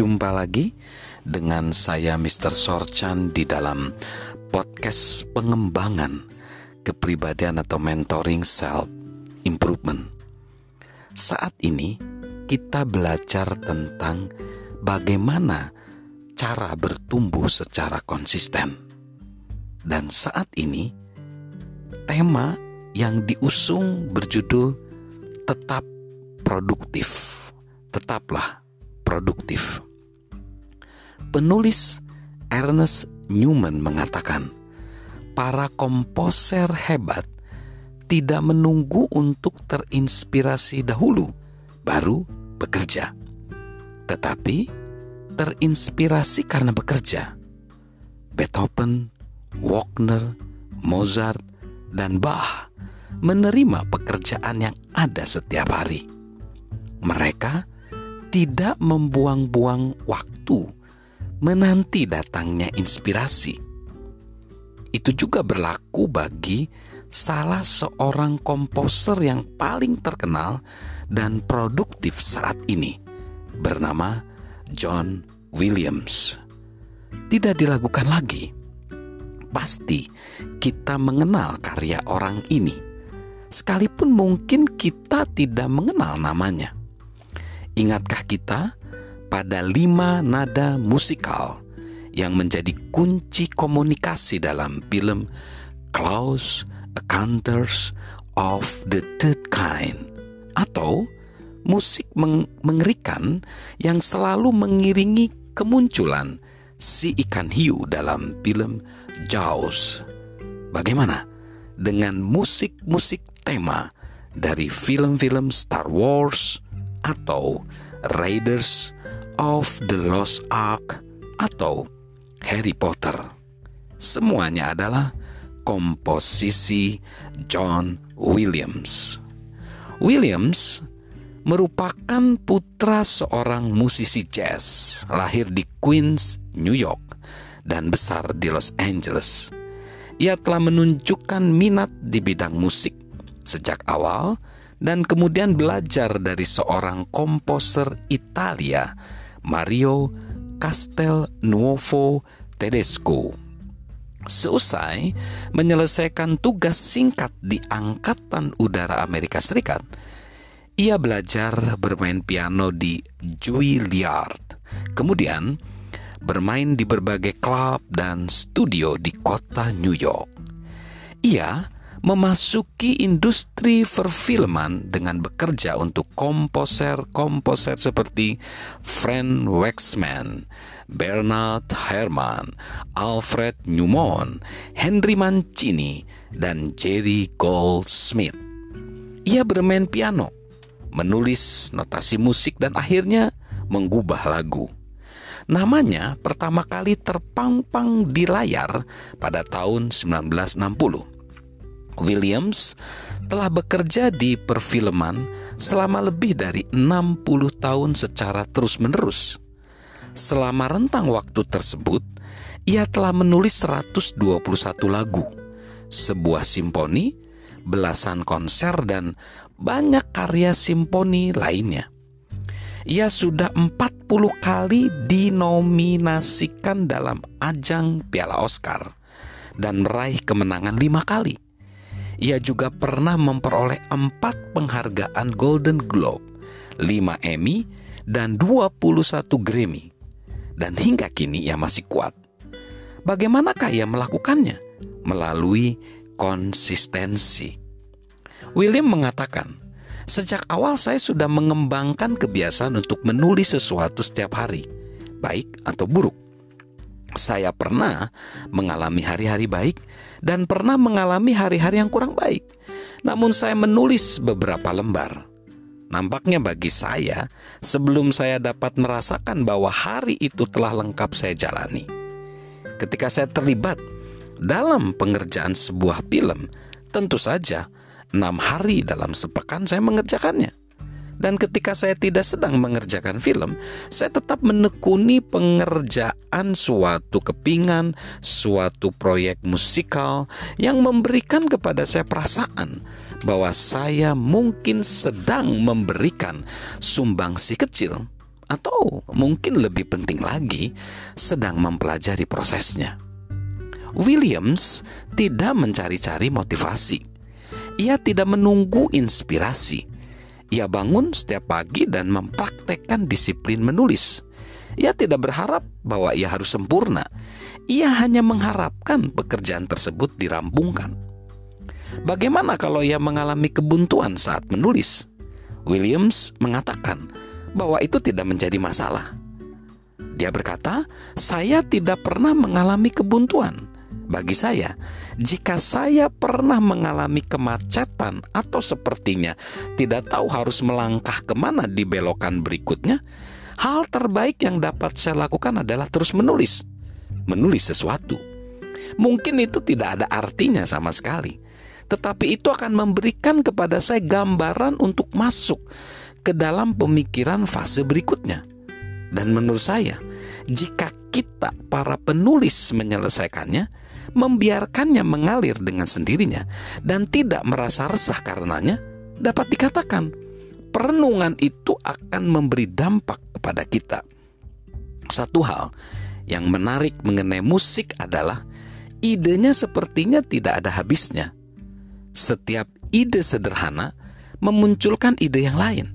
Jumpa lagi dengan saya Mr. Sorchan di dalam podcast pengembangan kepribadian atau mentoring self improvement. Saat ini kita belajar tentang bagaimana cara bertumbuh secara konsisten. Dan saat ini tema yang diusung berjudul tetap produktif. Tetaplah produktif. Penulis Ernest Newman mengatakan, para komposer hebat tidak menunggu untuk terinspirasi dahulu baru bekerja, tetapi terinspirasi karena bekerja. Beethoven, Wagner, Mozart, dan Bach menerima pekerjaan yang ada setiap hari. Mereka tidak membuang-buang waktu menanti datangnya inspirasi. Itu juga berlaku bagi salah seorang komposer yang paling terkenal dan produktif saat ini, bernama John Williams. Tidak dilakukan lagi. Pasti kita mengenal karya orang ini, sekalipun mungkin kita tidak mengenal namanya. Ingatkah kita pada lima nada musikal yang menjadi kunci komunikasi dalam film Close Encounters of the Third Kind atau musik meng mengerikan yang selalu mengiringi kemunculan si ikan hiu dalam film Jaws. Bagaimana dengan musik-musik tema dari film-film Star Wars atau Raiders of the Lost Ark atau Harry Potter. Semuanya adalah komposisi John Williams. Williams merupakan putra seorang musisi jazz, lahir di Queens, New York, dan besar di Los Angeles. Ia telah menunjukkan minat di bidang musik sejak awal dan kemudian belajar dari seorang komposer Italia Mario Castelnuovo Tedesco. Seusai menyelesaikan tugas singkat di Angkatan Udara Amerika Serikat, ia belajar bermain piano di Juilliard. Kemudian bermain di berbagai klub dan studio di kota New York. Ia memasuki industri perfilman dengan bekerja untuk komposer-komposer seperti Frank Waxman, Bernard Herrmann, Alfred Newman, Henry Mancini, dan Jerry Goldsmith. Ia bermain piano, menulis notasi musik dan akhirnya mengubah lagu. Namanya pertama kali terpampang di layar pada tahun 1960 Williams telah bekerja di perfilman selama lebih dari 60 tahun secara terus-menerus. Selama rentang waktu tersebut, ia telah menulis 121 lagu, sebuah simfoni, belasan konser dan banyak karya simfoni lainnya. Ia sudah 40 kali dinominasikan dalam ajang Piala Oscar dan meraih kemenangan lima kali. Ia juga pernah memperoleh empat penghargaan Golden Globe, 5 Emmy, dan 21 Grammy. Dan hingga kini ia masih kuat. Bagaimanakah ia melakukannya? Melalui konsistensi. William mengatakan, Sejak awal saya sudah mengembangkan kebiasaan untuk menulis sesuatu setiap hari, baik atau buruk. Saya pernah mengalami hari-hari baik dan pernah mengalami hari-hari yang kurang baik. Namun saya menulis beberapa lembar. Nampaknya bagi saya, sebelum saya dapat merasakan bahwa hari itu telah lengkap saya jalani. Ketika saya terlibat dalam pengerjaan sebuah film, tentu saja enam hari dalam sepekan saya mengerjakannya. Dan ketika saya tidak sedang mengerjakan film, saya tetap menekuni pengerjaan suatu kepingan, suatu proyek musikal yang memberikan kepada saya perasaan bahwa saya mungkin sedang memberikan sumbangsi kecil atau mungkin lebih penting lagi, sedang mempelajari prosesnya. Williams tidak mencari-cari motivasi. Ia tidak menunggu inspirasi. Ia bangun setiap pagi dan mempraktekkan disiplin menulis. Ia tidak berharap bahwa ia harus sempurna. Ia hanya mengharapkan pekerjaan tersebut dirampungkan. Bagaimana kalau ia mengalami kebuntuan saat menulis? Williams mengatakan bahwa itu tidak menjadi masalah. Dia berkata, "Saya tidak pernah mengalami kebuntuan. Bagi saya, jika saya pernah mengalami kemacetan atau sepertinya tidak tahu harus melangkah ke mana di belokan berikutnya, hal terbaik yang dapat saya lakukan adalah terus menulis, menulis sesuatu. Mungkin itu tidak ada artinya sama sekali." tetapi itu akan memberikan kepada saya gambaran untuk masuk ke dalam pemikiran fase berikutnya. Dan menurut saya, jika kita para penulis menyelesaikannya, membiarkannya mengalir dengan sendirinya dan tidak merasa resah karenanya, dapat dikatakan perenungan itu akan memberi dampak kepada kita. Satu hal yang menarik mengenai musik adalah idenya sepertinya tidak ada habisnya setiap ide sederhana memunculkan ide yang lain.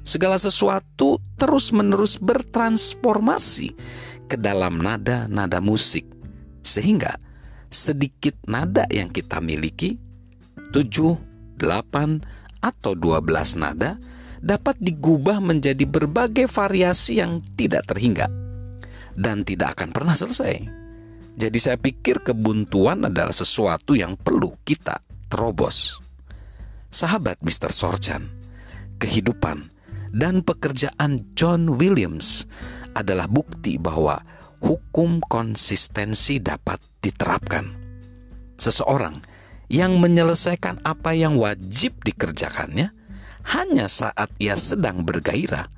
Segala sesuatu terus-menerus bertransformasi ke dalam nada-nada musik, sehingga sedikit nada yang kita miliki, 7, 8, atau 12 nada, dapat digubah menjadi berbagai variasi yang tidak terhingga dan tidak akan pernah selesai. Jadi, saya pikir kebuntuan adalah sesuatu yang perlu kita terobos. Sahabat Mr. Sorjan, kehidupan dan pekerjaan John Williams adalah bukti bahwa hukum konsistensi dapat diterapkan. Seseorang yang menyelesaikan apa yang wajib dikerjakannya hanya saat ia sedang bergairah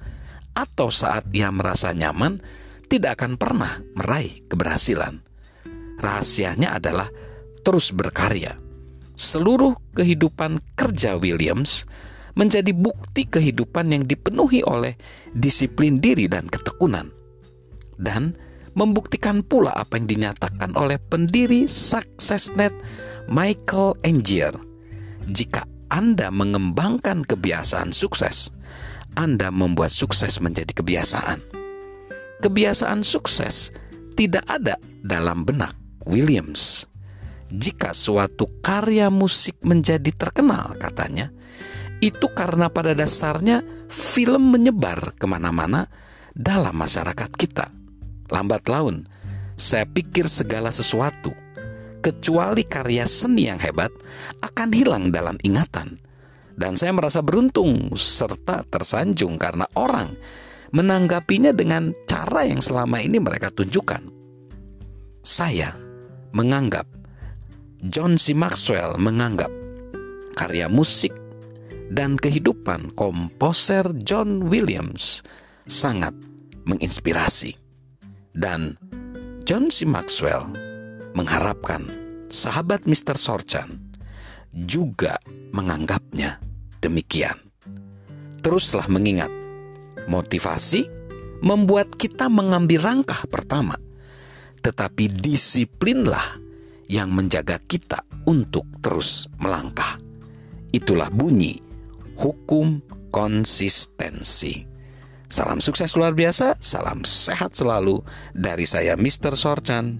atau saat ia merasa nyaman tidak akan pernah meraih keberhasilan. Rahasianya adalah terus berkarya seluruh kehidupan kerja Williams menjadi bukti kehidupan yang dipenuhi oleh disiplin diri dan ketekunan. Dan membuktikan pula apa yang dinyatakan oleh pendiri SuccessNet Michael Angier. Jika Anda mengembangkan kebiasaan sukses, Anda membuat sukses menjadi kebiasaan. Kebiasaan sukses tidak ada dalam benak Williams jika suatu karya musik menjadi terkenal, katanya, itu karena pada dasarnya film menyebar ke mana-mana dalam masyarakat kita. Lambat laun, saya pikir segala sesuatu, kecuali karya seni yang hebat, akan hilang dalam ingatan. Dan saya merasa beruntung serta tersanjung karena orang menanggapinya dengan cara yang selama ini mereka tunjukkan. Saya menganggap John C. Maxwell menganggap karya musik dan kehidupan komposer John Williams sangat menginspirasi. Dan John C. Maxwell mengharapkan sahabat Mr. Sorchan juga menganggapnya demikian. Teruslah mengingat, motivasi membuat kita mengambil langkah pertama, tetapi disiplinlah yang menjaga kita untuk terus melangkah. Itulah bunyi hukum konsistensi. Salam sukses luar biasa, salam sehat selalu dari saya Mr. Sorchan.